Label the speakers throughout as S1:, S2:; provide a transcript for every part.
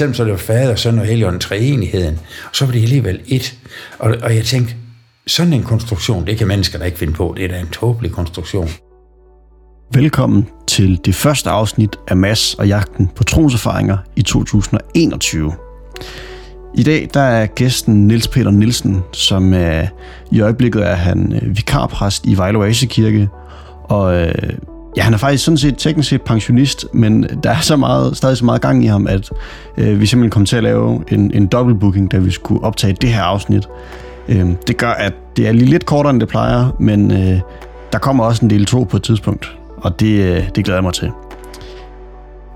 S1: Selvom så det var fader, søn og helligånden, treenigheden. Og så var det alligevel et. Og, og jeg tænkte, sådan en konstruktion, det kan mennesker da ikke finde på. Det er da en tåbelig konstruktion.
S2: Velkommen til det første afsnit af Mass og jagten på troserfaringer i 2021. I dag der er gæsten Niels Peter Nielsen, som øh, i øjeblikket er han øh, vikarpræst i Vejle Oase Kirke, og øh, ja, han er faktisk sådan set teknisk set pensionist, men der er så meget, stadig så meget gang i ham, at øh, vi simpelthen kom til at lave en, en dobbeltbooking, da vi skulle optage det her afsnit. Øh, det gør, at det er lige lidt kortere, end det plejer, men øh, der kommer også en del to på et tidspunkt, og det, øh, det glæder jeg mig til.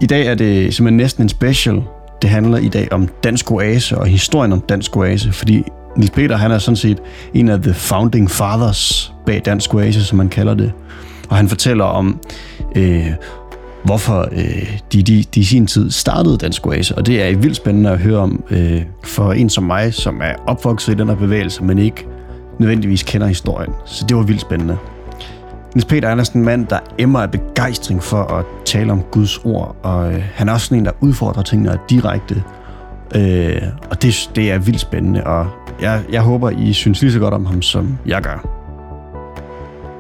S2: I dag er det simpelthen næsten en special. Det handler i dag om Dansk Oase og historien om Dansk Oase, fordi Nils Peter han er sådan set en af the founding fathers bag Dansk Oase, som man kalder det. Og han fortæller om, øh, hvorfor øh, de, de, de i sin tid startede Dansk Oase. Og det er vildt spændende at høre om øh, for en som mig, som er opvokset i den her bevægelse, men ikke nødvendigvis kender historien. Så det var vildt spændende. Niels Peter er en mand, der emmer af begejstring for at tale om Guds ord, og øh, han er også sådan en, der udfordrer tingene direkte. Øh, og det, det er vildt spændende, og jeg, jeg håber, I synes lige så godt om ham, som jeg gør.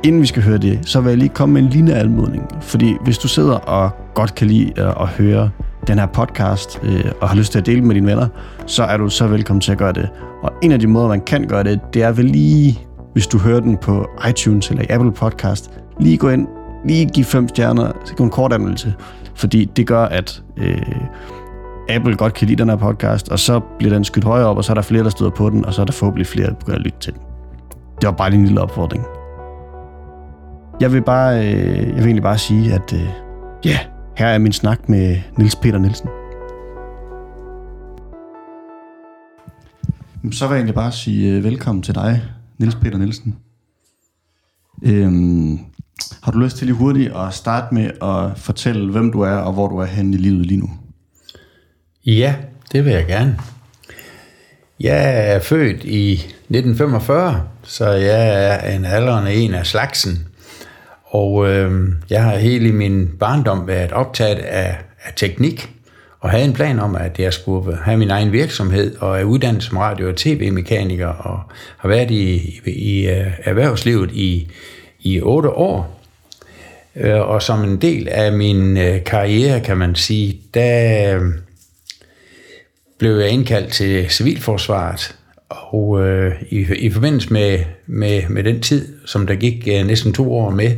S2: Inden vi skal høre det, så vil jeg lige komme med en lille anmodning. Fordi hvis du sidder og godt kan lide øh, at, høre den her podcast, øh, og har lyst til at dele med dine venner, så er du så velkommen til at gøre det. Og en af de måder, man kan gøre det, det er vel lige, hvis du hører den på iTunes eller i Apple Podcast, lige gå ind, lige give fem stjerner, så en kort anmeldelse. Fordi det gør, at øh, Apple godt kan lide den her podcast, og så bliver den skudt højere op, og så er der flere, der støder på den, og så er der forhåbentlig flere, der begynder at lytte til den. Det var bare en lille opfordring. Jeg vil bare, øh, jeg vil egentlig bare sige, at øh, ja, her er min snak med Nils Peter Nielsen. Så vil jeg egentlig bare sige øh, velkommen til dig, Nils Peter Nielsen. Øhm, har du lyst til lige hurtigt at starte med at fortælle, hvem du er og hvor du er henne i livet lige nu?
S1: Ja, det vil jeg gerne. Jeg er født i 1945, så jeg er en aldrende en af slagsen. Og øh, jeg har hele min barndom været optaget af, af teknik, og havde en plan om, at jeg skulle have min egen virksomhed, og er uddannet som radio- og tv-mekaniker, og har været i, i, i øh, erhvervslivet i, i otte år. Øh, og som en del af min øh, karriere, kan man sige, der blev jeg indkaldt til civilforsvaret, og øh, i, i forbindelse med, med, med den tid, som der gik øh, næsten to år med,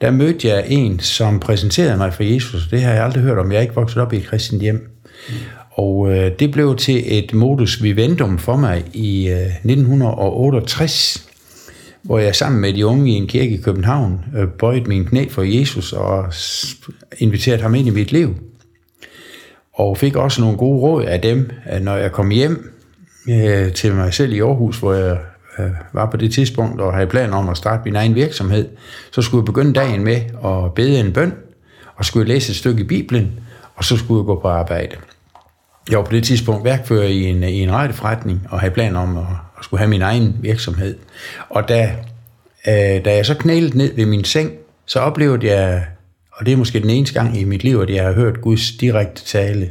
S1: der mødte jeg en, som præsenterede mig for Jesus. Det har jeg aldrig hørt om. Jeg er ikke vokset op i et kristent hjem. Mm. Og øh, det blev til et modus vivendum for mig i øh, 1968, hvor jeg sammen med de unge i en kirke i København øh, bøjede min knæ for Jesus og inviterede ham ind i mit liv. Og fik også nogle gode råd af dem, når jeg kom hjem øh, til mig selv i Aarhus, hvor jeg øh, var på det tidspunkt og havde planer om at starte min egen virksomhed, så skulle jeg begynde dagen med at bede en bøn, og skulle læse et stykke i Bibelen, og så skulle jeg gå på arbejde. Jeg var på det tidspunkt værkfører i en, i en forretning, og havde planer om at, at skulle have min egen virksomhed. Og da, øh, da jeg så knælede ned ved min seng, så oplevede jeg og det er måske den eneste gang i mit liv, at jeg har hørt Guds direkte tale.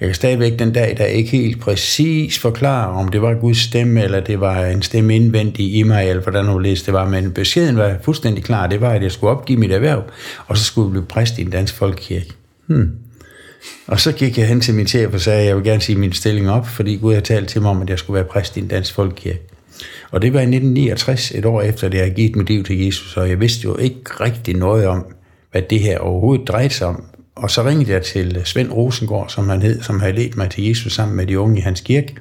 S1: Jeg kan stadigvæk den dag, der ikke helt præcis forklare, om det var Guds stemme, eller det var en stemme indvendig i mig, eller hvordan nu læste det var. Men beskeden var fuldstændig klar. Det var, at jeg skulle opgive mit erhverv, og så skulle jeg blive præst i en dansk folkekirke. Hmm. Og så gik jeg hen til min chef og sagde, at jeg vil gerne sige min stilling op, fordi Gud har talt til mig om, at jeg skulle være præst i en dansk folkekirke. Og det var i 1969, et år efter, at jeg havde givet mit liv til Jesus, og jeg vidste jo ikke rigtig noget om, hvad det her overhovedet drejede sig om. Og så ringede jeg til øh, Svend Rosengård, som han hed, som havde ledt mig til Jesus sammen med de unge i hans kirke,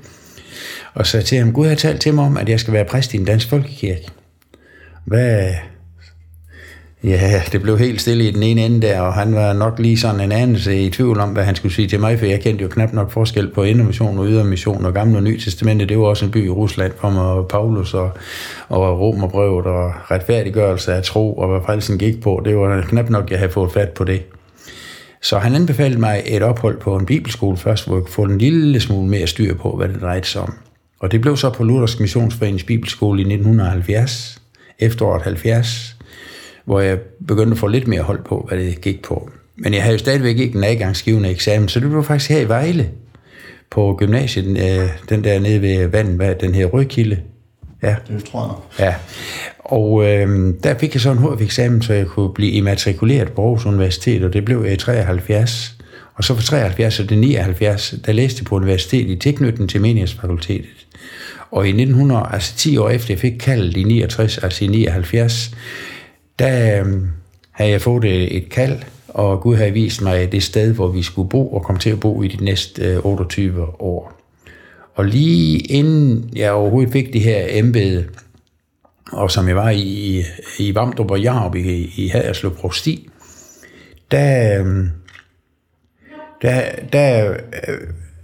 S1: og sagde til ham, Gud har talt til mig om, at jeg skal være præst i en dansk folkekirke. Hvad, Ja, det blev helt stille i den ene ende der, og han var nok lige sådan en anelse i tvivl om, hvad han skulle sige til mig, for jeg kendte jo knap nok forskel på innovation og ydermission og gamle og nye testamente. Det var også en by i Rusland, for mig, og Paulus og, og Romerbrevet og retfærdiggørelse af tro, og hvad frelsen gik på. Det var knap nok, jeg havde fået fat på det. Så han anbefalede mig et ophold på en bibelskole først, hvor jeg kunne få en lille smule mere styr på, hvad det drejede sig om. Og det blev så på Luthersk Missionsforenings Bibelskole i 1970, efteråret 70, hvor jeg begyndte at få lidt mere hold på, hvad det gik på. Men jeg havde jo stadigvæk ikke en adgangsgivende eksamen, så det blev faktisk her i Vejle, på gymnasiet, øh, den der nede ved vandet, hvad den her Rødkilde.
S2: Ja. Det tror jeg.
S1: Ja. Og øh, der fik jeg så en HF-eksamen, så jeg kunne blive immatrikuleret på Aarhus Universitet, og det blev jeg i 73. Og så fra 73 og det 79, der læste jeg på universitetet i tilknytning til menighedsfakultetet. Og i 1900, altså 10 år efter jeg fik kaldet i 69, altså i 79, der øh, havde jeg fået et, et kald, og Gud havde vist mig det sted, hvor vi skulle bo, og komme til at bo i de næste øh, 28 år. Og lige inden jeg overhovedet fik det her embede, og som jeg var i, i Vamdrup og Jarup i, i Haderslev Prosti, der, øhm, der, der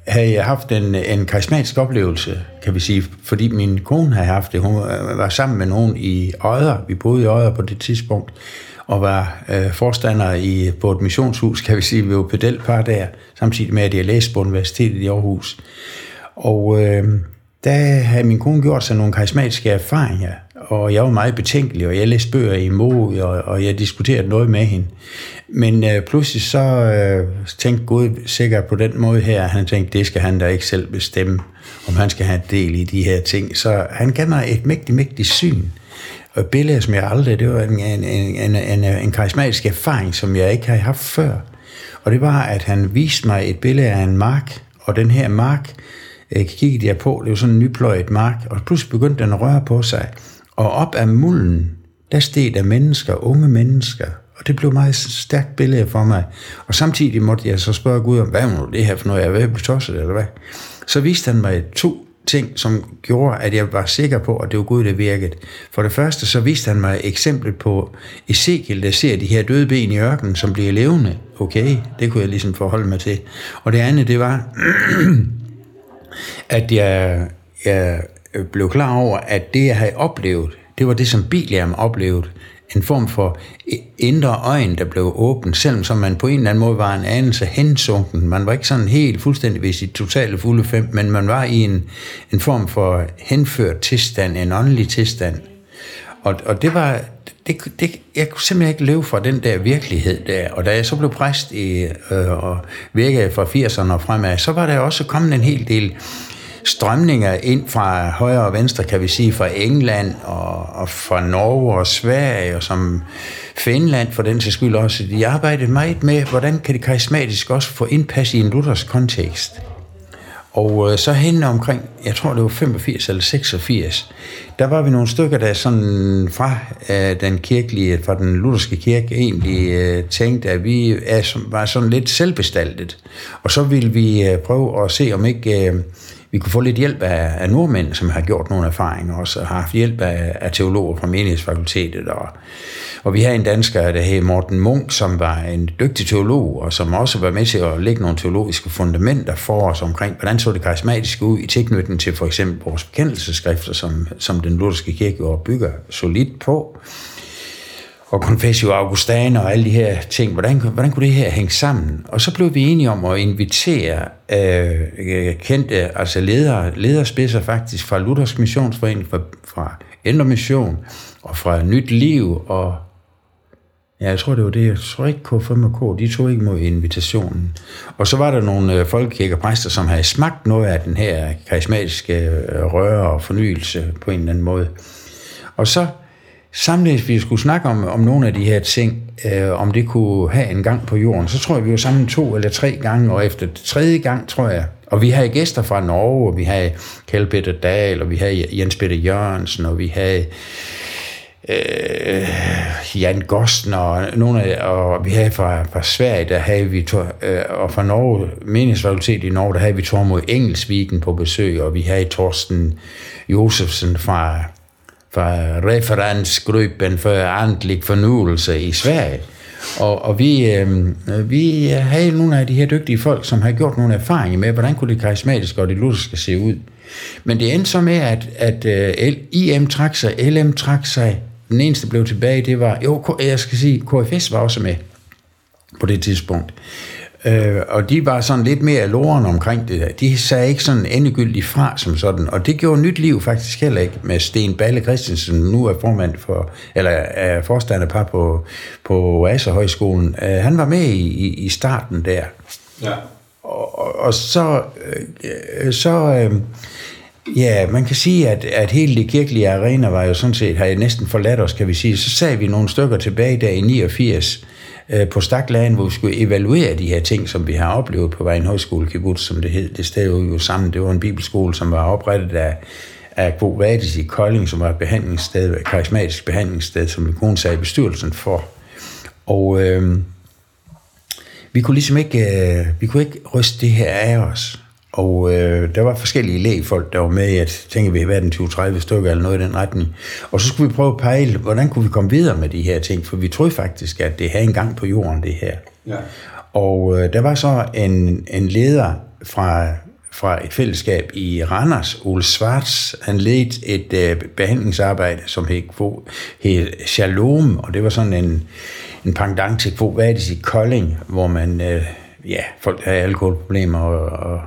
S1: havde jeg haft en, en karismatisk oplevelse, kan vi sige, fordi min kone havde haft det. Hun var sammen med nogen i Odder, Vi boede i Odder på det tidspunkt, og var øh, forstander i, på et missionshus, kan vi sige, vi var pedelpar der, samtidig med, at jeg læste på universitetet i Aarhus. Og øh, der havde min kone gjort sig nogle karismatiske erfaringer, og jeg var meget betænkelig, og jeg læste bøger imod, og, og jeg diskuterede noget med hende. Men øh, pludselig så øh, tænkte Gud sikkert på den måde her, han tænkte, det skal han da ikke selv bestemme, om han skal have del i de her ting. Så han gav mig et mægtigt, mægtigt syn. Og et billede, som jeg aldrig, det var en, en, en, en, en karismatisk erfaring, som jeg ikke havde haft før. Og det var, at han viste mig et billede af en mark, og den her mark, øh, kiggede jeg på, det var sådan en nypløjet mark, og pludselig begyndte den at røre på sig. Og op af mulden, der steg der mennesker, unge mennesker, og det blev meget et stærkt billede for mig. Og samtidig måtte jeg så spørge Gud om, hvad er det her for noget, jeg er ved at blive tosset, eller hvad? Så viste han mig to ting, som gjorde, at jeg var sikker på, at det var Gud, der virkede. For det første, så viste han mig eksemplet på Ezekiel, der ser de her døde ben i ørkenen, som bliver levende. Okay, det kunne jeg ligesom forholde mig til. Og det andet, det var, at jeg, jeg Øh, blev klar over, at det, jeg havde oplevet, det var det, som Biliam oplevede. En form for indre øjen, der blev åbent, selvom som man på en eller anden måde var en anelse hensunken. Man var ikke sådan helt fuldstændig ved sit totale fulde fem, men man var i en, en form for henført tilstand, en åndelig tilstand. Og, og det var, det, det, jeg kunne simpelthen ikke leve fra den der virkelighed der. Og da jeg så blev præst i, øh, og virkede fra 80'erne og fremad, så var der også kommet en hel del strømninger ind fra højre og venstre, kan vi sige, fra England og, og fra Norge og Sverige, og som Finland for den til skyld også. De arbejdede meget med, hvordan kan det karismatisk også få indpas i en luthersk kontekst. Og øh, så hen omkring, jeg tror det var 85 eller 86, der var vi nogle stykker, der sådan fra øh, den kirkelige, fra den lutherske kirke egentlig øh, tænkte, at vi er, var sådan lidt selvbestaltet. Og så ville vi øh, prøve at se, om ikke øh, vi kunne få lidt hjælp af, af nordmænd, som har gjort nogle erfaringer også, og har haft hjælp af, af teologer fra menighedsfakultetet. Og, og vi har en dansker, der hedder Morten Munk, som var en dygtig teolog, og som også var med til at lægge nogle teologiske fundamenter for os omkring, hvordan så det karismatiske ud i tilknytning til for eksempel vores bekendelseskrifter, som, som den lutherske kirke bygger solidt på og Confessio Augustana og alle de her ting. Hvordan, hvordan kunne det her hænge sammen? Og så blev vi enige om at invitere øh, kendte, altså ledere, lederspidser faktisk fra Luthersk Missionsforening, fra, fra Ændre Mission og fra Nyt Liv og Ja, jeg tror, det var det. Jeg tror ikke K5 og K, de tog ikke mod invitationen. Og så var der nogle øh, folkekirkepræster, som havde smagt noget af den her karismatiske øh, røre og fornyelse på en eller anden måde. Og så samlet vi skulle snakke om, om nogle af de her ting, øh, om det kunne have en gang på jorden, så tror jeg, vi var sammen to eller tre gange, og efter tredje gang, tror jeg, og vi havde gæster fra Norge, og vi havde Kjell Peter Dahl, og vi havde Jens Peter Jørgensen, og vi havde øh, Jan Gosten, og, nogle af, og vi havde fra, fra Sverige, der havde vi, to, øh, og fra Norge, meningsfakultet i Norge, der havde vi Tormod Engelsviken på besøg, og vi havde Torsten Josefsen fra fra referensgruppen for andlig fornyelse i Sverige. Og, og vi, øh, vi havde nogle af de her dygtige folk, som har gjort nogle erfaringer med, hvordan kunne det karismatiske og det lutherske se ud. Men det endte så med, at, at øh, uh, IM trak sig, LM trak sig. Den eneste, der blev tilbage, det var, jo, jeg skal sige, KFS var også med på det tidspunkt. Øh, og de var sådan lidt mere loren omkring det der. De sagde ikke sådan endegyldigt fra som sådan. Og det gjorde nyt liv faktisk heller ikke med Sten Balle Christensen, nu er formand for, eller er forstanderpar på, på Asa Højskolen. Øh, han var med i, i, i starten der. Ja. og, og, og så, øh, så øh, ja, man kan sige, at, at hele det kirkelige arena var jo sådan set, har jeg næsten forladt os, kan vi sige. Så sagde vi nogle stykker tilbage der i 89, øh, på Staklagen, hvor vi skulle evaluere de her ting, som vi har oplevet på Vejen Højskole Kibbutz, som det hed. Det stod jo sammen. Det var en bibelskole, som var oprettet af, af Bo Vadis i Kolding, som var et behandlingssted, et karismatisk behandlingssted, som min kone sagde i bestyrelsen for. Og øh, vi kunne ligesom ikke, øh, vi kunne ikke ryste det her af os. Og øh, der var forskellige lægefolk, der var med i, at tænker vi har været en 20-30 stykker eller noget i den retning. Og så skulle vi prøve at pejle, hvordan kunne vi komme videre med de her ting, for vi troede faktisk, at det havde en gang på jorden, det her. Ja. Og øh, der var så en, en leder fra, fra et fællesskab i Randers, Ole Svarts. Han ledte et øh, behandlingsarbejde, som hed, hed Shalom, og det var sådan en, en pendant til Kvo Vadis i Kolding, hvor man... Øh, ja, folk der har alkoholproblemer og, og,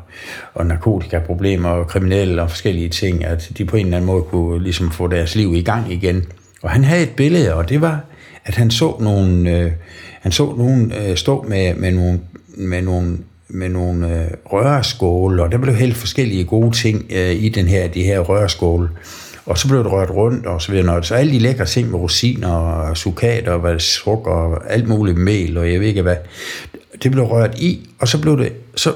S1: og narkotikaproblemer og kriminelle og forskellige ting, at de på en eller anden måde kunne ligesom få deres liv i gang igen. Og han havde et billede, og det var, at han så nogen, øh, han så nogen øh, stå med, med nogle, med nogle med nogle øh, rørskåle, og der blev helt forskellige gode ting øh, i den her, de her rørskåle. Og så blev det rørt rundt, og så videre. Så alle de lækre ting med rosiner og sukat og hvad, sukker og alt muligt mel, og jeg ved ikke hvad det blev rørt i, og så blev, det, så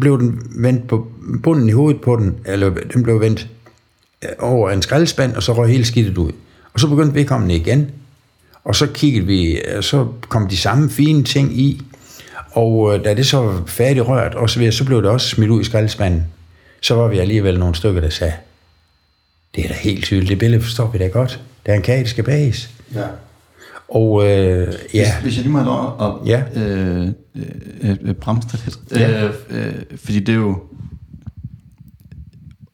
S1: blev den vendt på bunden i hovedet på den, eller den blev vendt øh, over en skraldespand, og så røg hele skidtet ud. Og så begyndte vedkommende igen, og så kiggede vi, øh, så kom de samme fine ting i, og øh, da det så var færdigt rørt, og så, videre, så blev det også smidt ud i skraldespanden. Så var vi alligevel nogle stykker, der sagde, det er da helt tydeligt, det billede forstår vi da godt. Der er en kage, der skal bages. Ja.
S2: Og øh, ja. Hvis, hvis jeg lige må have lov at ja. øh, øh, øh, bremse det lidt. Ja. Øh, øh, fordi det er jo...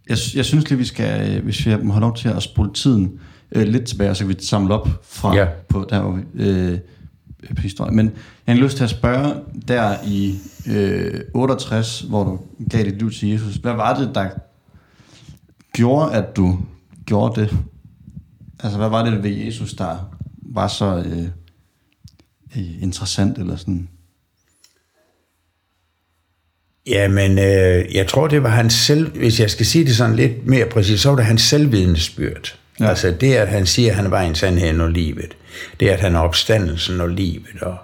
S2: Jeg, jeg synes lige, vi skal, øh, hvis vi må have lov til at spole tiden øh, lidt tilbage, så kan vi samle op fra ja. på der øh, på historien. Men jeg har lyst til at spørge, der i øh, 68, hvor du gav dit liv til Jesus, hvad var det, der gjorde, at du gjorde det? Altså, hvad var det ved Jesus, der var så øh, øh, interessant, eller sådan?
S1: Jamen, øh, jeg tror, det var hans selv, hvis jeg skal sige det sådan lidt mere præcis, så var det hans selvvidensbyrd. Ja. Altså det, at han siger, at han var en sandhed og livet. Det, at han er opstandelsen og livet. Og,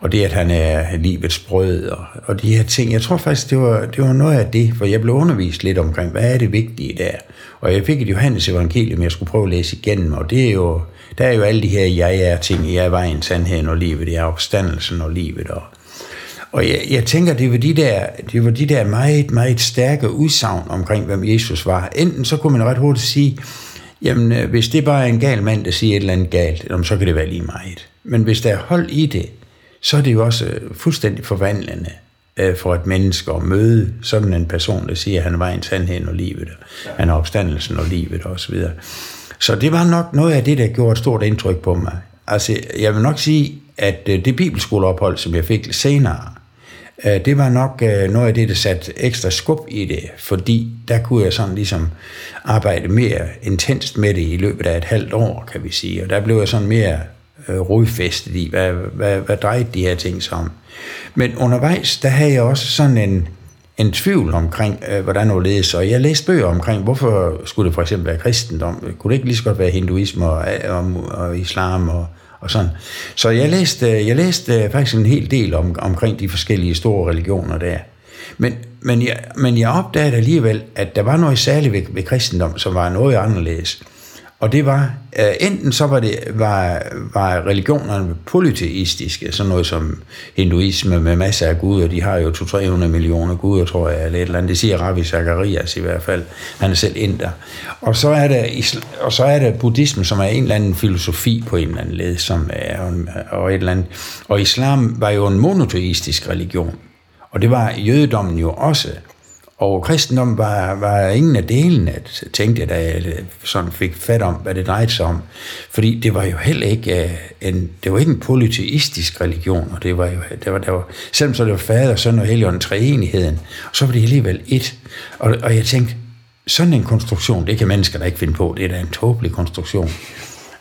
S1: og det, at han er livets brød. Og, og de her ting. Jeg tror faktisk, det var, det var noget af det, for jeg blev undervist lidt omkring, hvad er det vigtige der? Og jeg fik et Johannes evangelium, jeg skulle prøve at læse igennem, og det er jo, der er jo alle de her jeg er ting, jeg er vejen, sandheden og livet, jeg er opstandelsen og livet. Og, og jeg, jeg tænker, det var, de der, det var de der meget, meget stærke udsagn omkring, hvem Jesus var. Enten så kunne man ret hurtigt sige, jamen øh, hvis det bare er en gal mand, der siger et eller andet galt, så kan det være lige meget. Men hvis der er hold i det, så er det jo også øh, fuldstændig forvandlende øh, for et menneske at møde sådan en person, der siger, at han var en sandhed og livet, og han er opstandelsen og livet og så videre. Så det var nok noget af det, der gjorde et stort indtryk på mig. Altså, jeg vil nok sige, at det bibelskoleophold, som jeg fik senere, Øh, det var nok øh, noget af det, der satte ekstra skub i det, fordi der kunne jeg sådan ligesom arbejde mere intenst med det i løbet af et halvt år, kan vi sige. Og der blev jeg sådan mere øh, rodfæstet i, hvad, hvad, hvad drejede de her ting sig om. Men undervejs, der havde jeg også sådan en, en tvivl omkring, øh, hvordan det ledes. Og jeg læste bøger omkring, hvorfor skulle det for eksempel være kristendom? Kunne det ikke lige så godt være hinduisme og, og, og islam og, og sådan? Så jeg læste, jeg læste øh, faktisk en hel del om, omkring de forskellige store religioner der. Men, men, jeg, men jeg opdagede alligevel, at der var noget særligt ved, ved kristendom, som var noget anderledes. Og det var, uh, enten så var, det, var, var religionerne polyteistiske, sådan noget som hinduisme med masser af guder, de har jo 200-300 millioner guder, tror jeg, eller et eller andet. Det siger Ravi Zacharias i hvert fald. Han er selv inder. Og så er der, og så er der buddhisme, som er en eller anden filosofi på en eller anden led, som er, og et eller andet. Og islam var jo en monoteistisk religion. Og det var jødedommen jo også. Og kristendom var, var ingen af delene, tænkte jeg, da jeg øh, sådan fik fat om, hvad det drejede sig om. Fordi det var jo heller ikke øh, en, det var ikke en polyteistisk religion, og det var jo, det var, det var, selvom så det var fader, søn og helgen, treenigheden, og så var det alligevel et. Og, og jeg tænkte, sådan en konstruktion, det kan mennesker da ikke finde på, det er da en tåbelig konstruktion.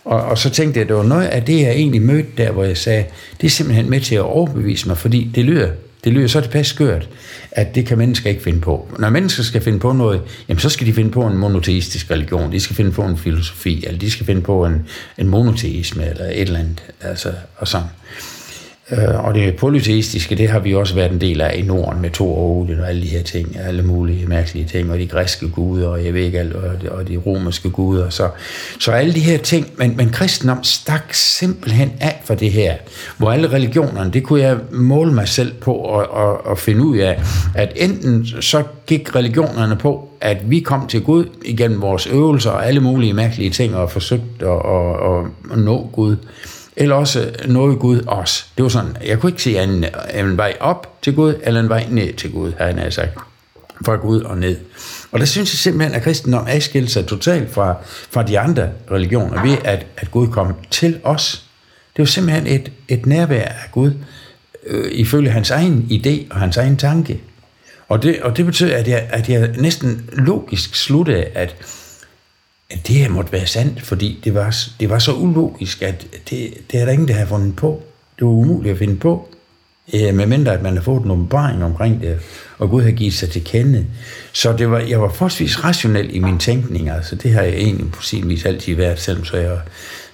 S1: Og, og så tænkte jeg, at det var noget af det, jeg egentlig mødte der, hvor jeg sagde, det er simpelthen med til at overbevise mig, fordi det lyder det lyder så tilpas skørt, at det kan mennesker ikke finde på. Når mennesker skal finde på noget, jamen så skal de finde på en monoteistisk religion, de skal finde på en filosofi, eller de skal finde på en, en monoteisme, eller et eller andet, altså, og sådan. Øh, og det polyteistiske, det har vi også været en del af i Norden med to og Odin og alle de her ting, alle mulige mærkelige ting, og de græske guder, og jeg ved ikke alt, og de, og de romerske guder. Så, så alle de her ting, men, men kristendom stak simpelthen af for det her, hvor alle religionerne, det kunne jeg måle mig selv på at, at, at finde ud af, at enten så gik religionerne på, at vi kom til Gud igennem vores øvelser og alle mulige mærkelige ting, og forsøgte at, at, at, at nå Gud, eller også noget Gud os. Det var sådan, jeg kunne ikke se en, en vej op til Gud, eller en vej ned til Gud, har han sagt. Fra Gud og ned. Og der synes jeg simpelthen, at kristendom adskilte sig totalt fra, fra de andre religioner, ved at, at Gud kom til os. Det var simpelthen et, et nærvær af Gud, øh, ifølge hans egen idé og hans egen tanke. Og det, og det betød, at jeg, at jeg næsten logisk sluttede, at at det her måtte være sandt, fordi det var, det var så ulogisk, at det, det er der ingen, der har fundet på. Det var umuligt at finde på, øh, medmindre at man har fået en åbenbaring omkring det, og Gud har givet sig til kende. Så det var, jeg var forholdsvis rationel i min tænkning, altså det har jeg egentlig på sin vis altid været, selvom så jeg,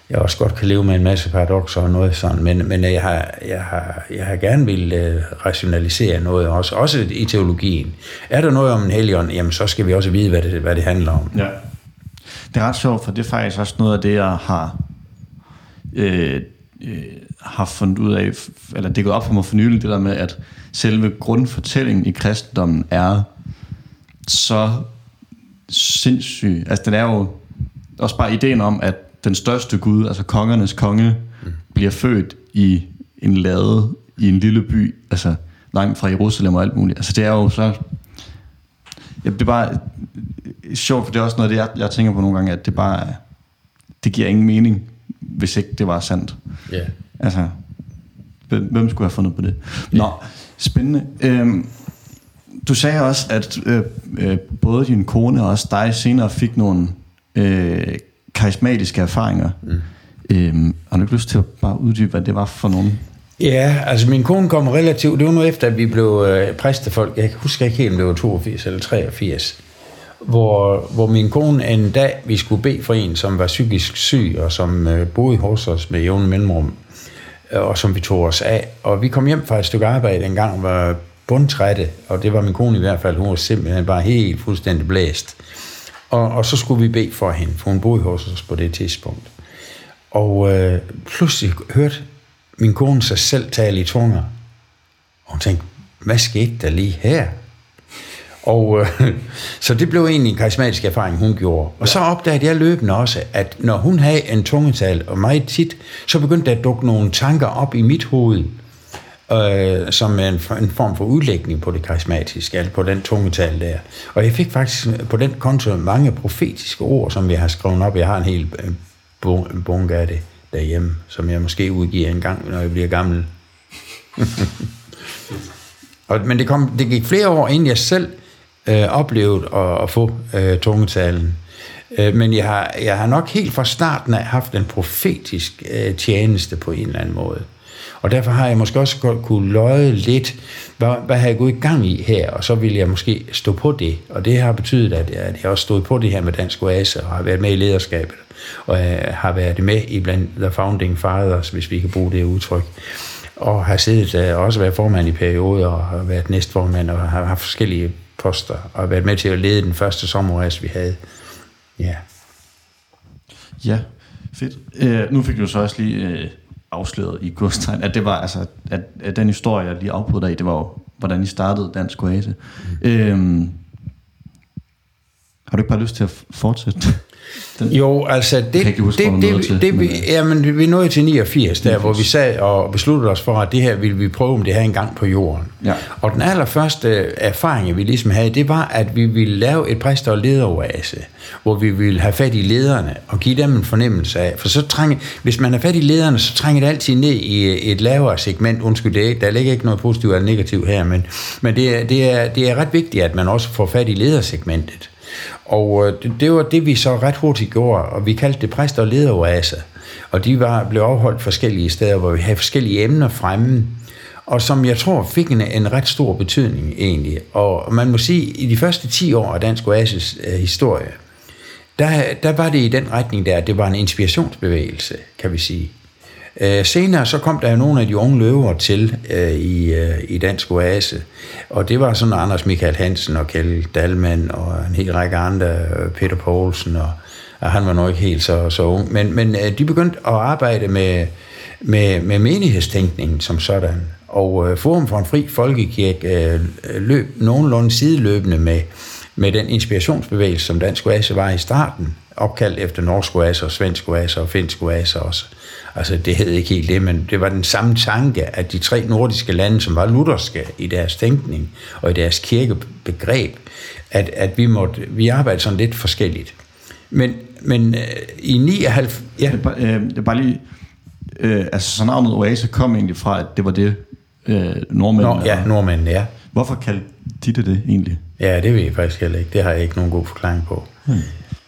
S1: jeg også godt kan leve med en masse paradoxer og noget sådan, men, men jeg, har, jeg, har, jeg har gerne vil øh, rationalisere noget også, også i teologien. Er der noget om en helion, jamen så skal vi også vide, hvad det, hvad det handler om.
S2: Ja. Det er ret sjovt, for det er faktisk også noget af det, jeg har, øh, øh, har fundet ud af, eller det går op for mig for nylig, det der med, at selve grundfortællingen i kristendommen er så sindssyg. Altså den er jo også bare ideen om, at den største Gud, altså kongernes konge, mm. bliver født i en lade i en lille by, altså langt fra Jerusalem og alt muligt. Altså det er jo så... Ja, det er bare sjovt, for det er også noget, det jeg, jeg tænker på nogle gange, at det bare det giver ingen mening, hvis ikke det var sandt.
S1: Ja. Yeah.
S2: Altså, hvem skulle have fundet på det? Nå, yeah. spændende. Øhm, du sagde også, at øh, øh, både din kone og også dig senere fik nogle øh, karismatiske erfaringer. Mm. Øhm, har du ikke lyst til at bare uddybe, hvad det var for nogen?
S1: Ja, altså min kone kom relativt, det var nu efter, at vi blev øh, præstefolk. Jeg husker ikke helt, om det var 82 eller 83 hvor, hvor min kone en dag, vi skulle bede for en, som var psykisk syg, og som øh, boede hos os med jævne mellemrum, øh, og som vi tog os af. Og vi kom hjem fra et stykke arbejde en gang, var bundtrætte, og det var min kone i hvert fald, hun var simpelthen bare helt fuldstændig blæst. Og, og så skulle vi bede for hende, for hun boede hos os på det tidspunkt. Og øh, pludselig hørte min kone sig selv tale i tunger. Og hun tænkte, hvad skete der lige her? Og øh, så det blev egentlig en karismatisk erfaring, hun gjorde. Og så opdagede jeg løbende også, at når hun havde en tungetal, og meget tit, så begyndte der at dukke nogle tanker op i mit hoved, øh, som en, en form for udlægning på det karismatiske, altså på den tungetal der. Og jeg fik faktisk på den konto mange profetiske ord, som jeg har skrevet op. Jeg har en hel øh, bunke af det derhjemme, som jeg måske udgiver en gang, når jeg bliver gammel. og, men det, kom, det gik flere år, inden jeg selv øh, oplevet at, at få øh, tungetalen. Øh, men jeg har, jeg har nok helt fra starten af haft en profetisk øh, tjeneste på en eller anden måde. Og derfor har jeg måske også godt kunne løje lidt, hvad, hvad har jeg gået i gang i her, og så vil jeg måske stå på det. Og det har betydet, at jeg, at jeg også stod på det her med Dansk Oase, og har været med i lederskabet, og øh, har været med i blandt The Founding Fathers, hvis vi kan bruge det udtryk og har siddet og øh, også været formand i perioder, og har været næstformand, og har haft forskellige poster, og har været med til at lede den første sommerrejse, vi havde. Ja.
S2: Ja, fedt. Øh, nu fik du så også lige øh, afsløret i godstegn, at det var altså, at, at den historie, jeg lige afbrød dig i, det var jo, hvordan I startede Dansk Oase. Mm. Øhm, har du ikke bare lyst til at fortsætte?
S1: Den, jo, altså det, det, huske, det, det, det, det vi, jamen, vi nåede til 89, der, 89. hvor vi sad og besluttede os for, at det her ville vi prøve, om det her en gang på jorden. Ja. Og den allerførste erfaring, vi ligesom havde, det var, at vi ville lave et præst- og lederoase, hvor vi ville have fat i lederne og give dem en fornemmelse af, for så trænger, hvis man har fat i lederne, så trænger det altid ned i et lavere segment, undskyld, det, der ligger ikke noget positivt eller negativt her, men, men det, er, det, er, det er ret vigtigt, at man også får fat i ledersegmentet. Og øh, det, det var det, vi så ret hurtigt gjorde, og vi kaldte det præster og lederoaser. Og de var, blev afholdt forskellige steder, hvor vi havde forskellige emner fremme. og som jeg tror fik en, en ret stor betydning egentlig. Og man må sige, at i de første 10 år af Dansk Oasis øh, historie, der, der var det i den retning der, det var en inspirationsbevægelse, kan vi sige. Øh, senere så kom der jo nogle af de unge løver til øh, i, øh, i Dansk Oase, og det var sådan Anders Michael Hansen og Kjell Dalman og en hel række andre, øh, Peter Poulsen, og, og han var nok ikke helt så, så ung, men, men øh, de begyndte at arbejde med, med, med menighedstænkningen som sådan, og øh, Forum for en Fri Folkekirke øh, løb nogenlunde sideløbende med, med den inspirationsbevægelse, som Dansk Oase var i starten, opkaldt efter norsk oase og svensk oase og finsk oase også. Altså det hed ikke helt det, men det var den samme tanke, at de tre nordiske lande, som var lutherske i deres tænkning og i deres kirkebegreb, at, at vi måtte, vi arbejdede sådan lidt forskelligt. Men, men øh, i 99...
S2: Ja. Det, er bare, øh, det er bare lige... Øh, altså så navnet Oase kom egentlig fra, at det var det øh, nordmændene...
S1: Nå, ja, nordmændene, ja.
S2: Hvorfor kaldte de det det egentlig?
S1: Ja, det ved jeg faktisk heller ikke. Det har jeg ikke nogen god forklaring på. Hmm.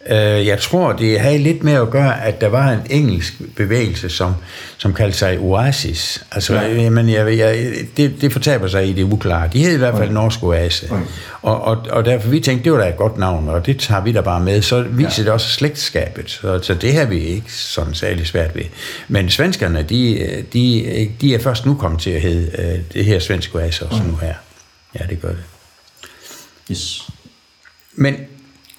S1: Øh, jeg tror, det havde lidt med at gøre, at der var en engelsk bevægelse, som, som kaldte sig Oasis. Altså, ja. jamen, jeg, jeg, det, det fortaber sig i det uklare. De hed i hvert fald okay. Norsk Oase. Okay. Og, og, og derfor vi tænkte, det var da et godt navn, og det tager vi da bare med. Så viser ja. det også slægtskabet. Så, så det har vi ikke sådan særlig svært ved. Men svenskerne, de, de, de er først nu kommet til at hedde øh, det her svenske Oase også okay. nu her. Ja, det gør det.
S2: Yes.
S1: Men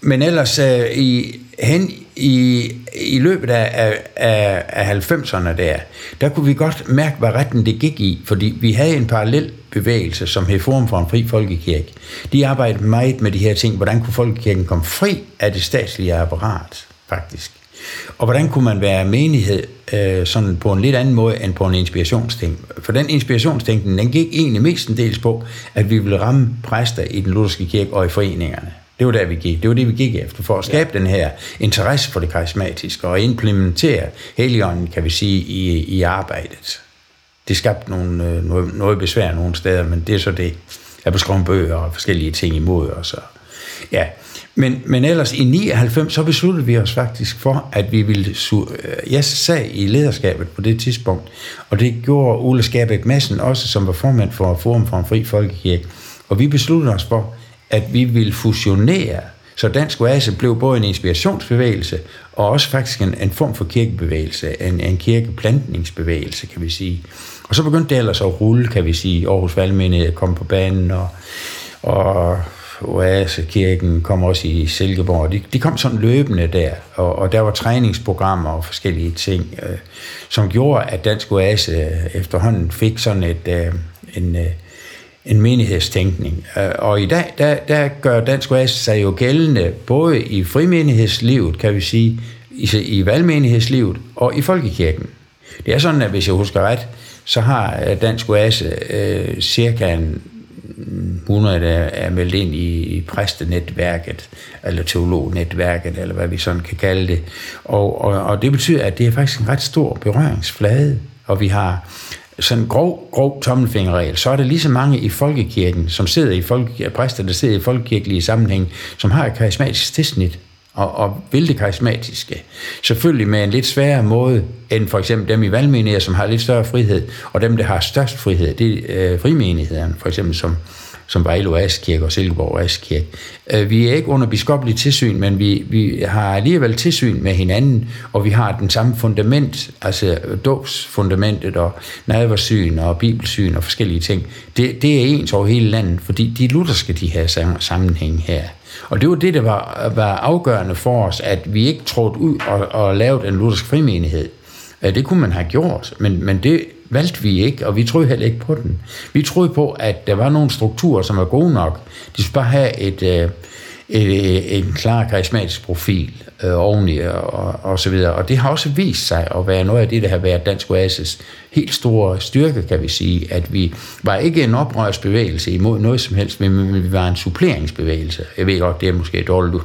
S1: men ellers øh, i, hen i, i løbet af, af, af 90'erne der, der kunne vi godt mærke, hvad retten det gik i, fordi vi havde en parallel bevægelse, som hed Forum for en Fri Folkekirke. De arbejdede meget med de her ting, hvordan kunne folkekirken komme fri af det statslige apparat, faktisk. Og hvordan kunne man være menighed øh, sådan på en lidt anden måde end på en inspirationsting? For den inspirationstænkning, den gik egentlig mestendels på, at vi ville ramme præster i den lutherske kirke og i foreningerne. Det var der, vi gik. Det var det, vi gik efter, for at skabe ja. den her interesse for det karismatiske og implementere Helligånden, kan vi sige, i, i arbejdet. Det skabte nogle, øh, noget, noget besvær nogle steder, men det er så det. Jeg beskrev bøger og forskellige ting imod os. Så. Ja, men, men ellers i 99, så besluttede vi os faktisk for, at vi ville... Øh, jeg sad i lederskabet på det tidspunkt, og det gjorde Ole Skærbæk Madsen også, som var formand for Forum for en Fri Folkekirke. Og vi besluttede os for, at vi vil fusionere, så Dansk Oase blev både en inspirationsbevægelse, og også faktisk en, en form for kirkebevægelse, en, en kirkeplantningsbevægelse, kan vi sige. Og så begyndte det ellers at rulle, kan vi sige. Aarhus Valgmenighed kom på banen, og, og Oase-kirken kom også i Silkeborg. De, de kom sådan løbende der, og, og der var træningsprogrammer og forskellige ting, øh, som gjorde, at Dansk Oase øh, efterhånden fik sådan et, øh, en, øh, en menighedstænkning. Øh, og i dag, der, der gør Dansk Oasis sig jo gældende både i frimenighedslivet, kan vi sige, i, i valgmenighedslivet og i folkekirken. Det er sådan, at hvis jeg husker ret, så har øh, Dansk Oase øh, cirka en 100, der er meldt ind i, i præstenetværket, eller teolognetværket, eller hvad vi sådan kan kalde det. Og, og, og det betyder, at det er faktisk en ret stor berøringsflade, og vi har sådan grov, grov tommelfingerregel, så er der lige så mange i folkekirken, som sidder i folkekirken, præster, der sidder i folkekirkelige sammenhæng, som har et karismatisk tilsnit og, og vil det karismatiske. Selvfølgelig med en lidt sværere måde end for eksempel dem i valgmenigheder, som har lidt større frihed, og dem, der har størst frihed, det er øh, frimenighederne, for eksempel som som Vejle Askirke og Silkeborg Askirke. Øh, vi er ikke under biskopelig tilsyn, men vi, vi har alligevel tilsyn med hinanden, og vi har den samme fundament, altså dåbsfundamentet og nadversyn og bibelsyn og forskellige ting. Det, det er ens over hele landet, fordi de lutherske de her sammenhæng her. Og det var det, der var, var afgørende for os, at vi ikke trådte ud og, og lavede en luthersk frimenighed. Øh, det kunne man have gjort, men, men det valgte vi ikke, og vi troede heller ikke på den. Vi troede på, at der var nogle strukturer, som var gode nok. De skulle bare have et, øh, et, øh, en klar karismatisk profil øh, oveni og, og så videre. Og det har også vist sig at være noget af det, der har været Dansk Oasis helt store styrke, kan vi sige, at vi var ikke en oprørsbevægelse imod noget som helst, men vi var en suppleringsbevægelse. Jeg ved godt, det er måske et dårligt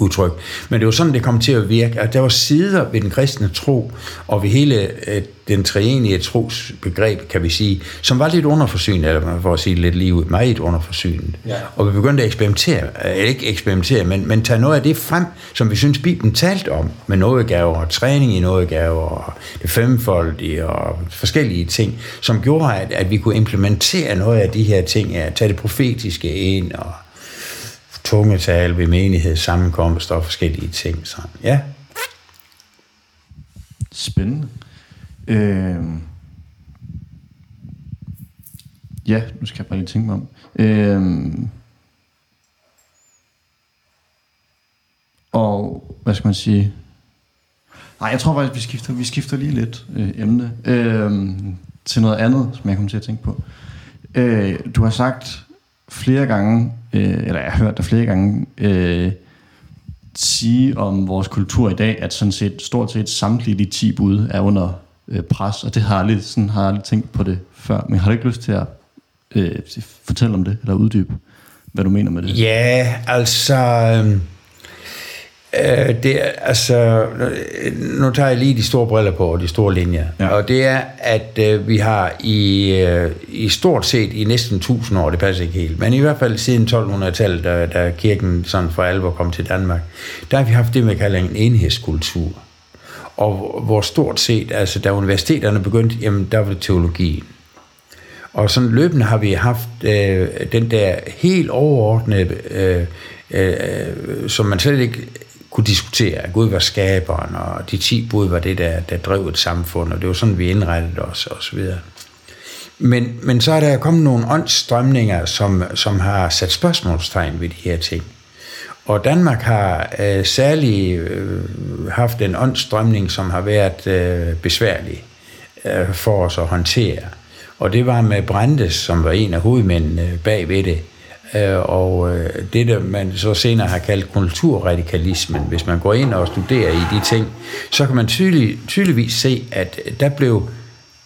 S1: udtryk. Men det var sådan, det kom til at virke, at der var sider ved den kristne tro, og ved hele øh, den treenige trosbegreb, kan vi sige, som var lidt underforsynet, eller for at sige lidt lige ud, meget underforsynet. Ja. Og vi begyndte at eksperimentere, øh, ikke eksperimentere, men, men tage noget af det frem, som vi synes, Bibelen talte om, med nådegaver og træning i nådegaver, og det femfoldige og forskellige ting, som gjorde, at, at vi kunne implementere noget af de her ting, at tage det profetiske ind, og tungetal ved menighed, sammenkomst og forskellige ting. Så, ja.
S2: Spændende. Øh, ja, nu skal jeg bare lige tænke mig om. Øh, og hvad skal man sige? Nej, jeg tror faktisk, vi skifter, vi skifter lige lidt øh, emne øh, til noget andet, som jeg kommer til at tænke på. Øh, du har sagt flere gange, øh, eller jeg har hørt dig flere gange, øh, sige om vores kultur i dag, at sådan set stort set samtlige de 10 bud er under øh, pres, og det har jeg aldrig, sådan, har jeg aldrig tænkt på det før. Men har du ikke lyst til at øh, fortælle om det, eller uddybe, hvad du mener med det?
S1: Ja, altså... Øh Øh, det er, altså, nu tager jeg lige de store briller på, og de store linjer. Ja. Og det er, at øh, vi har i, øh, i stort set i næsten 1000 år, det passer ikke helt, men i hvert fald siden 1200-tallet, da, da kirken sådan for alvor kom til Danmark, der har vi haft det, man kalder en enhedskultur. Og hvor stort set, altså da universiteterne begyndte, jamen der var det teologien. Og sådan løbende har vi haft øh, den der helt overordnede, øh, øh, som man slet ikke kunne diskutere, at Gud var skaberen, og de ti bud var det, der, der drev et samfund, og det var sådan, vi indrettede os, og så videre. Men, men så er der kommet nogle åndsstrømninger, som, som har sat spørgsmålstegn ved de her ting. Og Danmark har øh, særlig øh, haft en åndsstrømning, som har været øh, besværlig øh, for os at håndtere. Og det var med Brandes, som var en af hovedmændene bag ved det, Øh, Øh, og øh, det, der man så senere har kaldt kulturradikalismen, hvis man går ind og studerer i de ting, så kan man tydelig, tydeligvis se, at der blev,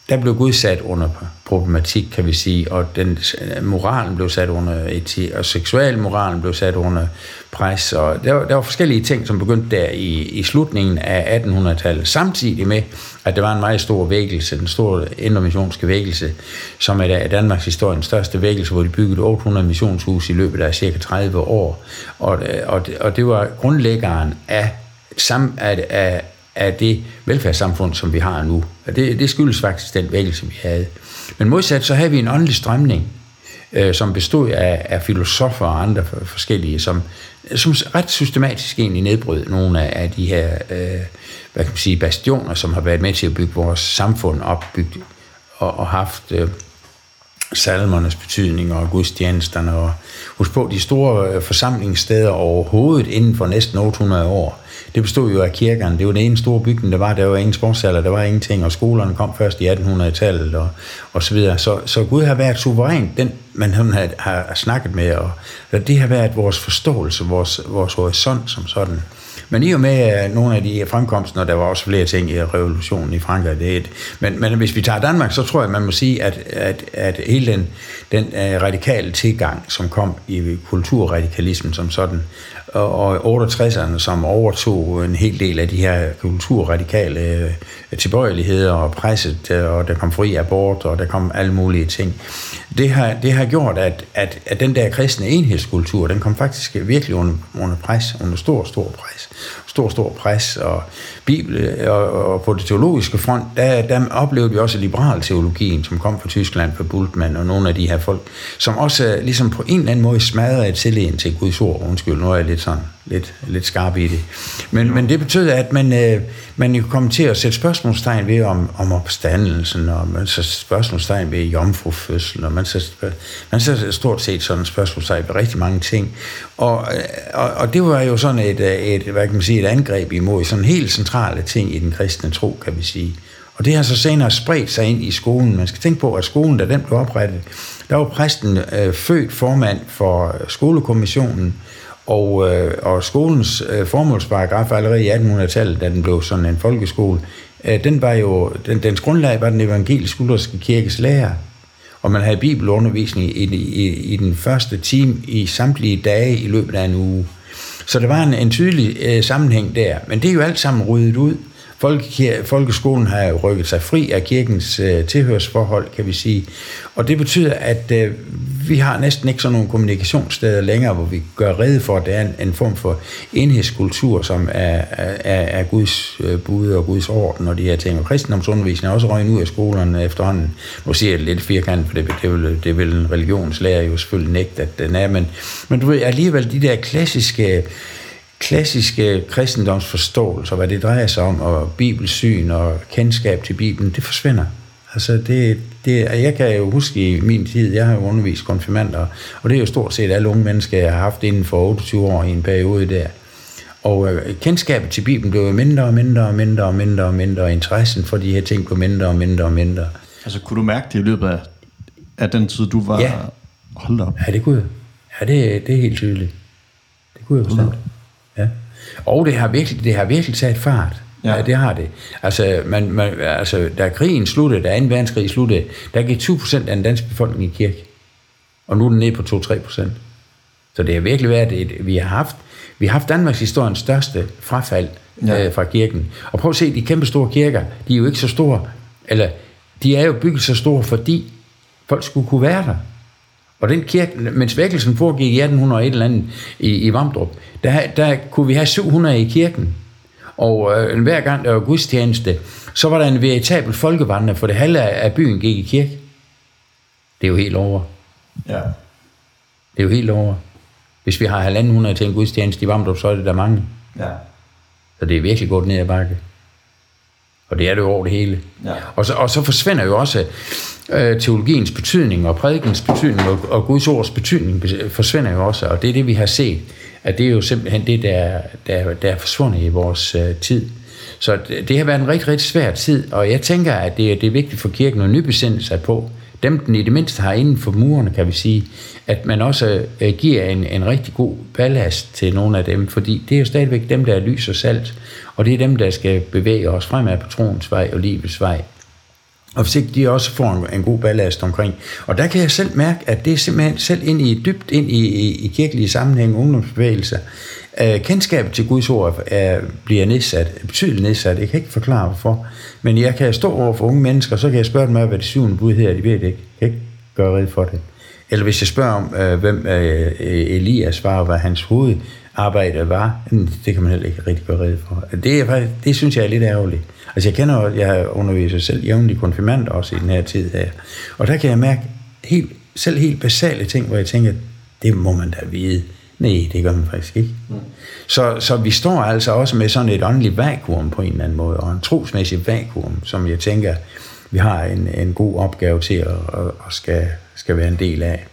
S1: der blev Gud sat under problematik, kan vi sige, og den moralen blev sat under etik, og seksualmoralen blev sat under pres, og der, var, der var forskellige ting, som begyndte der i, i slutningen af 1800-tallet, samtidig med, at der var en meget stor vækkelse, den store intermissionske vækkelse, som er Danmarks historiens største vækkelse, hvor de byggede 800 missionshus i løbet af cirka 30 år, og, og, og det var grundlæggeren af, sam, af, af, af det velfærdssamfund, som vi har nu. Og det, det skyldes faktisk den vækkelse, vi havde. Men modsat så havde vi en åndelig strømning, øh, som bestod af, af filosofer og andre forskellige, som, som ret systematisk egentlig nedbrød nogle af, af de her øh, hvad kan man sige, bastioner, som har været med til at bygge vores samfund opbygget og, og haft øh, salmernes betydning og gudstjenesterne. Og husk på, de store øh, forsamlingssteder overhovedet inden for næsten 800 år, det bestod jo af kirkerne. Det var den ene store bygning, der var. Der var ingen sportssaler, der var ingenting, og skolerne kom først i 1800-tallet og, og så videre. Så, så Gud har været suveræn, den man har, har snakket med, og, og det har været vores forståelse, vores, vores horisont som sådan. Men i og med nogle af de fremkomster, der var også flere ting i revolutionen i Frankrig, det er et, men, men hvis vi tager Danmark, så tror jeg, man må sige, at, at, at hele den, den uh, radikale tilgang, som kom i kulturradikalismen som sådan, og 68'erne, som overtog en hel del af de her kulturradikale øh, tilbøjeligheder og presset, øh, og der kom fri abort, og der kom alle mulige ting. Det har, det har gjort, at, at, at den der kristne enhedskultur, den kom faktisk virkelig under, under pres, under stor, stor pres stor, stor pres, og, Bibel, øh, og, og på det teologiske front, der, der oplevede vi også liberal teologien, som kom fra Tyskland, fra Bultmann og nogle af de her folk, som også øh, ligesom på en eller anden måde smadrede tilliden til Guds ord. Undskyld, nu er jeg lidt sådan lidt, lidt skarp i det. Men, men det betød, at man, øh, man kom til at sætte spørgsmålstegn ved om, om opstandelsen, og man så spørgsmålstegn ved jomfrufødsel, og man så, man så stort set sådan spørgsmålstegn ved rigtig mange ting. Og, øh, og, og det var jo sådan et, øh, et, hvad kan man sige, et angreb imod sådan helt centrale ting i den kristne tro, kan vi sige. Og det har så senere spredt sig ind i skolen. Man skal tænke på, at skolen, da den blev oprettet, der var præsten øh, født formand for skolekommissionen, og, øh, og skolens øh, formålsparagraf allerede i 1800-tallet, da den blev sådan en folkeskole, øh, den var jo, den, dens grundlag var den evangelisk-lutherske kirkes lærer. Og man havde bibelundervisning i, i, i, den første time i samtlige dage i løbet af en uge. Så der var en, en tydelig øh, sammenhæng der. Men det er jo alt sammen ryddet ud. Folke, folkeskolen har rykket sig fri af kirkens øh, tilhørsforhold, kan vi sige. Og det betyder, at øh, vi har næsten ikke sådan nogle kommunikationssteder længere, hvor vi gør rede for, at der er en, en form for enhedskultur, som er, er, er Guds øh, bud og Guds orden og de her ting. Og kristendomsundervisningen er også røgnet ud af skolerne efterhånden. Nu siger jeg det lidt firkantet, for det, det, vil, det vil en religionslærer jo selvfølgelig nægte, at den er. Men, men du ved, alligevel de der klassiske klassiske kristendomsforståelser, hvad det drejer sig om, og bibelsyn og kendskab til Bibelen, det forsvinder. Altså det, det, jeg kan jo huske i min tid, jeg har jo undervist konfirmander, og det er jo stort set alle unge mennesker, jeg har haft inden for 28 år i en periode der. Og øh, kendskabet til Bibelen blev mindre og mindre og mindre og mindre og mindre, og interessen for de her ting blev mindre og mindre og mindre.
S2: Altså kunne du mærke det i løbet af, af den tid, du var...
S1: Ja.
S2: Hold op.
S1: Ja, det kunne jeg. Ja, det, det er helt tydeligt. Det kunne jeg bestemt. Og det har virkelig, det har virkelig taget fart. Ja. ja, det har det. Altså, man, man, altså, da krigen sluttede, da 2. verdenskrig sluttede, der gik 20 procent af den danske befolkning i kirke. Og nu er den nede på 2-3 procent. Så det har virkelig været, et, vi har haft, vi har haft Danmarks historiens største frafald ja. øh, fra kirken. Og prøv at se, de kæmpe store kirker, de er jo ikke så store, eller de er jo bygget så store, fordi folk skulle kunne være der. Og den kirke, mens vækkelsen foregik i 1800 eller andet i, i Vamdrup, der, der kunne vi have 700 i kirken. Og øh, hver gang der var gudstjeneste, så var der en veritabel folkevandring, for det halve af byen gik i kirke. Det er jo helt over.
S2: Ja.
S1: Det er jo helt over. Hvis vi har halvanden hundrede til en gudstjeneste i Vamdrup, så er det der mange.
S2: Ja.
S1: Så det er virkelig gået ned ad bakke. Og det er det jo over det hele.
S2: Ja.
S1: Og, så, og så forsvinder jo også øh, teologiens betydning og prædikens betydning og, og Guds ords betydning forsvinder jo også. Og det er det, vi har set, at det er jo simpelthen det, der, der, der er forsvundet i vores øh, tid. Så det, det har været en rigtig, rigtig svær tid, og jeg tænker, at det, det er vigtigt for kirken at nybesinde sig på, dem den i det mindste har inden for murene, kan vi sige, at man også øh, giver en, en rigtig god ballast til nogle af dem, fordi det er jo stadigvæk dem, der er lys og salt, og det er dem, der skal bevæge os fremad på troens vej og livets vej. Og hvis ikke de også får en, en god ballast omkring. Og der kan jeg selv mærke, at det er simpelthen selv ind i, dybt ind i, i, i kirkelige sammenhæng, ungdomsbevægelser, øh, kendskabet til Guds ord er, bliver nedsat, betydeligt nedsat. Jeg kan ikke forklare hvorfor. Men jeg kan stå over for unge mennesker, så kan jeg spørge dem af, hvad det syvende bud hedder, de ved det ikke. Jeg kan ikke gøre red for det. Eller hvis jeg spørger om, øh, hvem øh, Elias var, og hvad hans hovedarbejde var, mm, det kan man heller ikke rigtig gøre red for. Det, er, det synes jeg er lidt ærgerligt. Altså jeg kender jeg underviser selv jævnligt konfirmand også i den her tid her. Og der kan jeg mærke helt, selv helt basale ting, hvor jeg tænker, det må man da vide. Nej, det gør man faktisk ikke. Mm. Så, så vi står altså også med sådan et åndeligt vakuum på en eller anden måde, og en trosmæssig vakuum, som jeg tænker, vi har en, en god opgave til at, at, at skal, skal være en del af.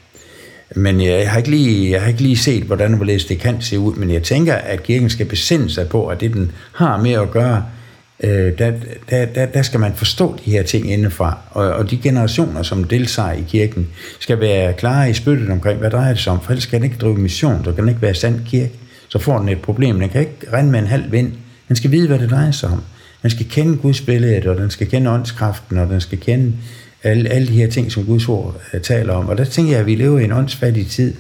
S1: Men jeg har, ikke lige, jeg har ikke lige set, hvordan det kan se ud, men jeg tænker, at kirken skal besinde sig på, at det, den har med at gøre, øh, der, der, der, der skal man forstå de her ting indefra. Og, og de generationer, som deltager i kirken, skal være klare i spyttet omkring, hvad drejer det sig om. For ellers kan den ikke drive mission, så kan den ikke være sand kirke. Så får den et problem. Den kan ikke rende med en halv vind. Den skal vide, hvad det drejer sig om. Den skal kende Guds billede, og den skal kende åndskraften, og den skal kende alle, alle de her ting, som Guds ord uh, taler om. Og der tænker jeg, at vi lever i en åndsfattig tid,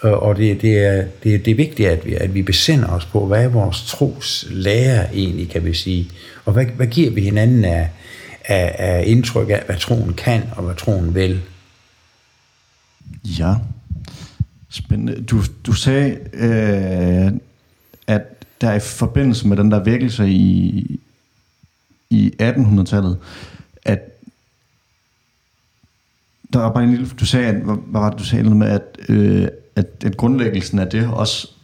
S1: og og det, det, er, det, det er vigtigt, at vi, at vi besinder os på, hvad er vores tros lære egentlig, kan vi sige. Og hvad, hvad giver vi hinanden af, af, af indtryk af, hvad troen kan og hvad troen vil?
S2: Ja, spændende. Du, du sagde, øh, at der i forbindelse med den der vækkelse i, i 1800-tallet, at der var bare en lille, du sagde, at, hvad var det, du sagde noget med, at, øh, at, at grundlæggelsen af det også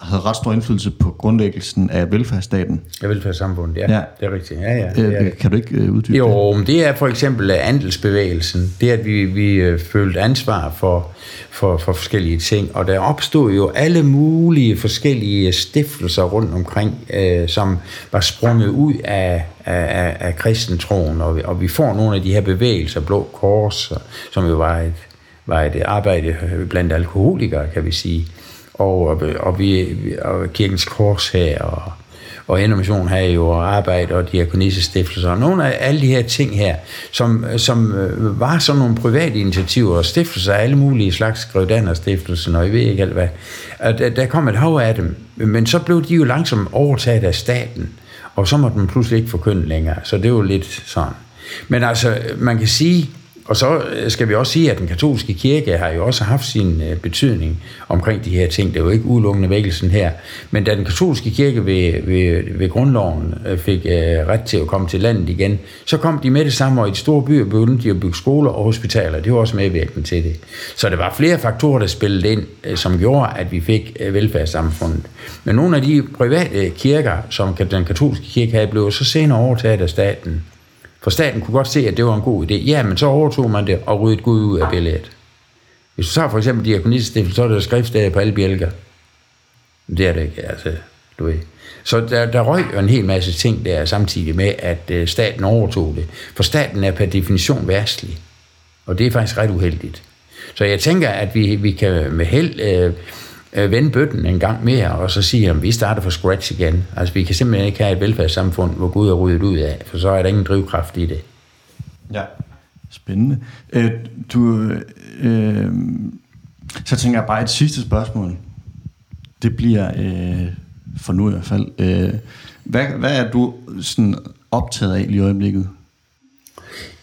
S2: havde ret stor indflydelse på grundlæggelsen af velfærdsstaten.
S1: Ja, velfærdssamfundet, ja. ja. Det er rigtigt. Ja, ja,
S2: det er, kan du ikke uh, uddybe
S1: Jo, det? men det er for eksempel andelsbevægelsen. Det er, at vi, vi uh, følte ansvar for, for, for forskellige ting. Og der opstod jo alle mulige forskellige stiftelser rundt omkring, uh, som var sprunget ud af, af, af, af kristentroen. Og, og vi får nogle af de her bevægelser, Blå Kors, som jo var et, var et arbejde blandt alkoholikere, kan vi sige og, og, vi, og kirkens kors her, og, og Innovation her jo arbejde og Diakonisestiftelser, og nogle af alle de her ting her, som, som øh, var sådan nogle private initiativer, og stiftelser af alle mulige slags, Skrøvdander stiftelsen, og jeg ved ikke alt hvad, og der, der kom et hav af dem, men så blev de jo langsomt overtaget af staten, og så måtte man pludselig ikke forkynde længere, så det var lidt sådan. Men altså, man kan sige, og så øh, skal vi også sige, at den katolske kirke har jo også haft sin øh, betydning omkring de her ting. Det er jo ikke udelukkende vækkelsen her. Men da den katolske kirke ved, ved, ved grundloven øh, fik ret til at komme til landet igen, så kom de med det samme, og i de store byer begyndte de at bygge skoler og hospitaler. Det var også medvirkende til det. Så der var flere faktorer, der spillede ind, som gjorde, at vi fik velfærdssamfundet. Men nogle af de private kirker, som den katolske kirke havde, blev så senere overtaget af staten. For staten kunne godt se, at det var en god idé. Ja, men så overtog man det og ryddede Gud ud af billedet. Hvis du tager for eksempel diakonisstiftelse, så er der skriftsteder på alle bjælker. Det er det ikke, altså, du ved. Så der, der røg jo en hel masse ting der samtidig med, at øh, staten overtog det. For staten er per definition værstlig. Og det er faktisk ret uheldigt. Så jeg tænker, at vi, vi kan med held øh, øh, vende bøtten en gang mere, og så sige, at vi starter fra scratch igen. Altså, vi kan simpelthen ikke have et velfærdssamfund, hvor Gud er ryddet ud af, for så er der ingen drivkraft i det.
S2: Ja, spændende. Øh, du, øh, så tænker jeg bare et sidste spørgsmål. Det bliver, øh, for nu i hvert fald, øh, hvad, hvad er du sådan optaget af lige i øjeblikket?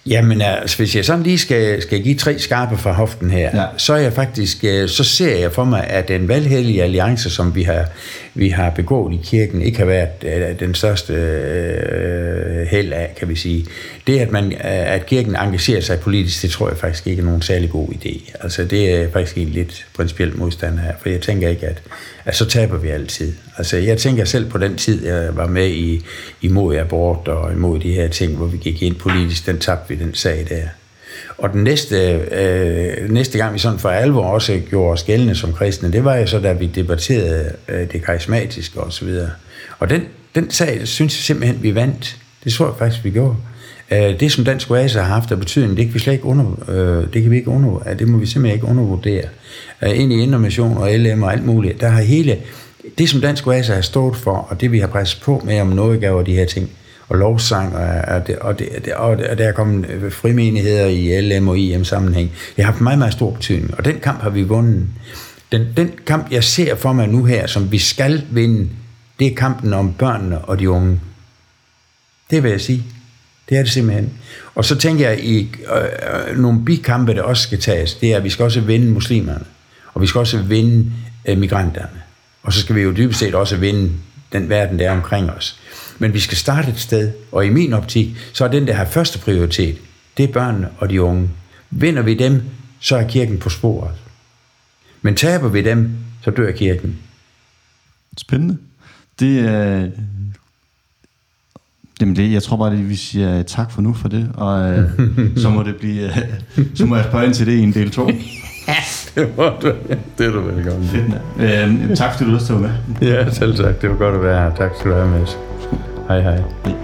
S1: Jamen altså, hvis jeg sådan lige skal, skal give tre skarpe fra hoften her, ja. så er jeg faktisk, øh, så ser jeg for mig, at den valghellige alliance, som vi har, vi har begået i kirken, ikke har været øh, den største øh, held af, kan vi sige. Det, at, man, at kirken engagerer sig politisk, det tror jeg faktisk ikke er nogen særlig god idé. Altså, det er faktisk en lidt principielt modstand her, for jeg tænker ikke, at, at så taber vi altid. Altså, jeg tænker selv på den tid, jeg var med i, imod abort og imod de her ting, hvor vi gik ind politisk, den tabte vi den sag der. Og den næste, øh, næste gang, vi sådan for alvor også gjorde os gældende som kristne, det var jo så, da vi debatterede øh, det karismatiske og så videre. Og den, den sag, synes jeg simpelthen, vi vandt. Det tror jeg faktisk, vi gjorde. Øh, det, som Dansk Oase har haft af betydning, det kan vi slet ikke under, øh, det kan vi ikke under, det må vi simpelthen ikke undervurdere. Øh, ind i Indermission og LM og alt muligt, der har hele, det som Dansk Oase har stået for, og det vi har presset på med om noget gav de her ting, og lovsang, og, og, det, og, det, og, og der er kommet øh, frimenigheder i LM og IM sammenhæng. Det har haft meget, meget stor betydning, og den kamp har vi vundet. Den, den kamp, jeg ser for mig nu her, som vi skal vinde, det er kampen om børnene og de unge. Det vil jeg sige. Det er det simpelthen. Og så tænker jeg, i øh, øh nogle bikampe, der også skal tages, det er, at vi skal også vinde muslimerne, og vi skal også vinde øh, migranterne. Og så skal vi jo dybest set også vinde den verden, der er omkring os. Men vi skal starte et sted, og i min optik, så er den, der har første prioritet, det er børnene og de unge. Vinder vi dem, så er kirken på sporet. Men taber vi dem, så dør kirken.
S2: Spændende. Det er... Jamen det, jeg tror bare, at vi siger tak for nu for det, og øh, så må det blive, øh, så må jeg spørge ind til det i en del 2.
S1: det må du. Det er du velkommen.
S2: Fedt, øh, tak fordi du også med.
S1: Ja, selv tak. Det var godt at være her. Tak skal du have はいはい、はい。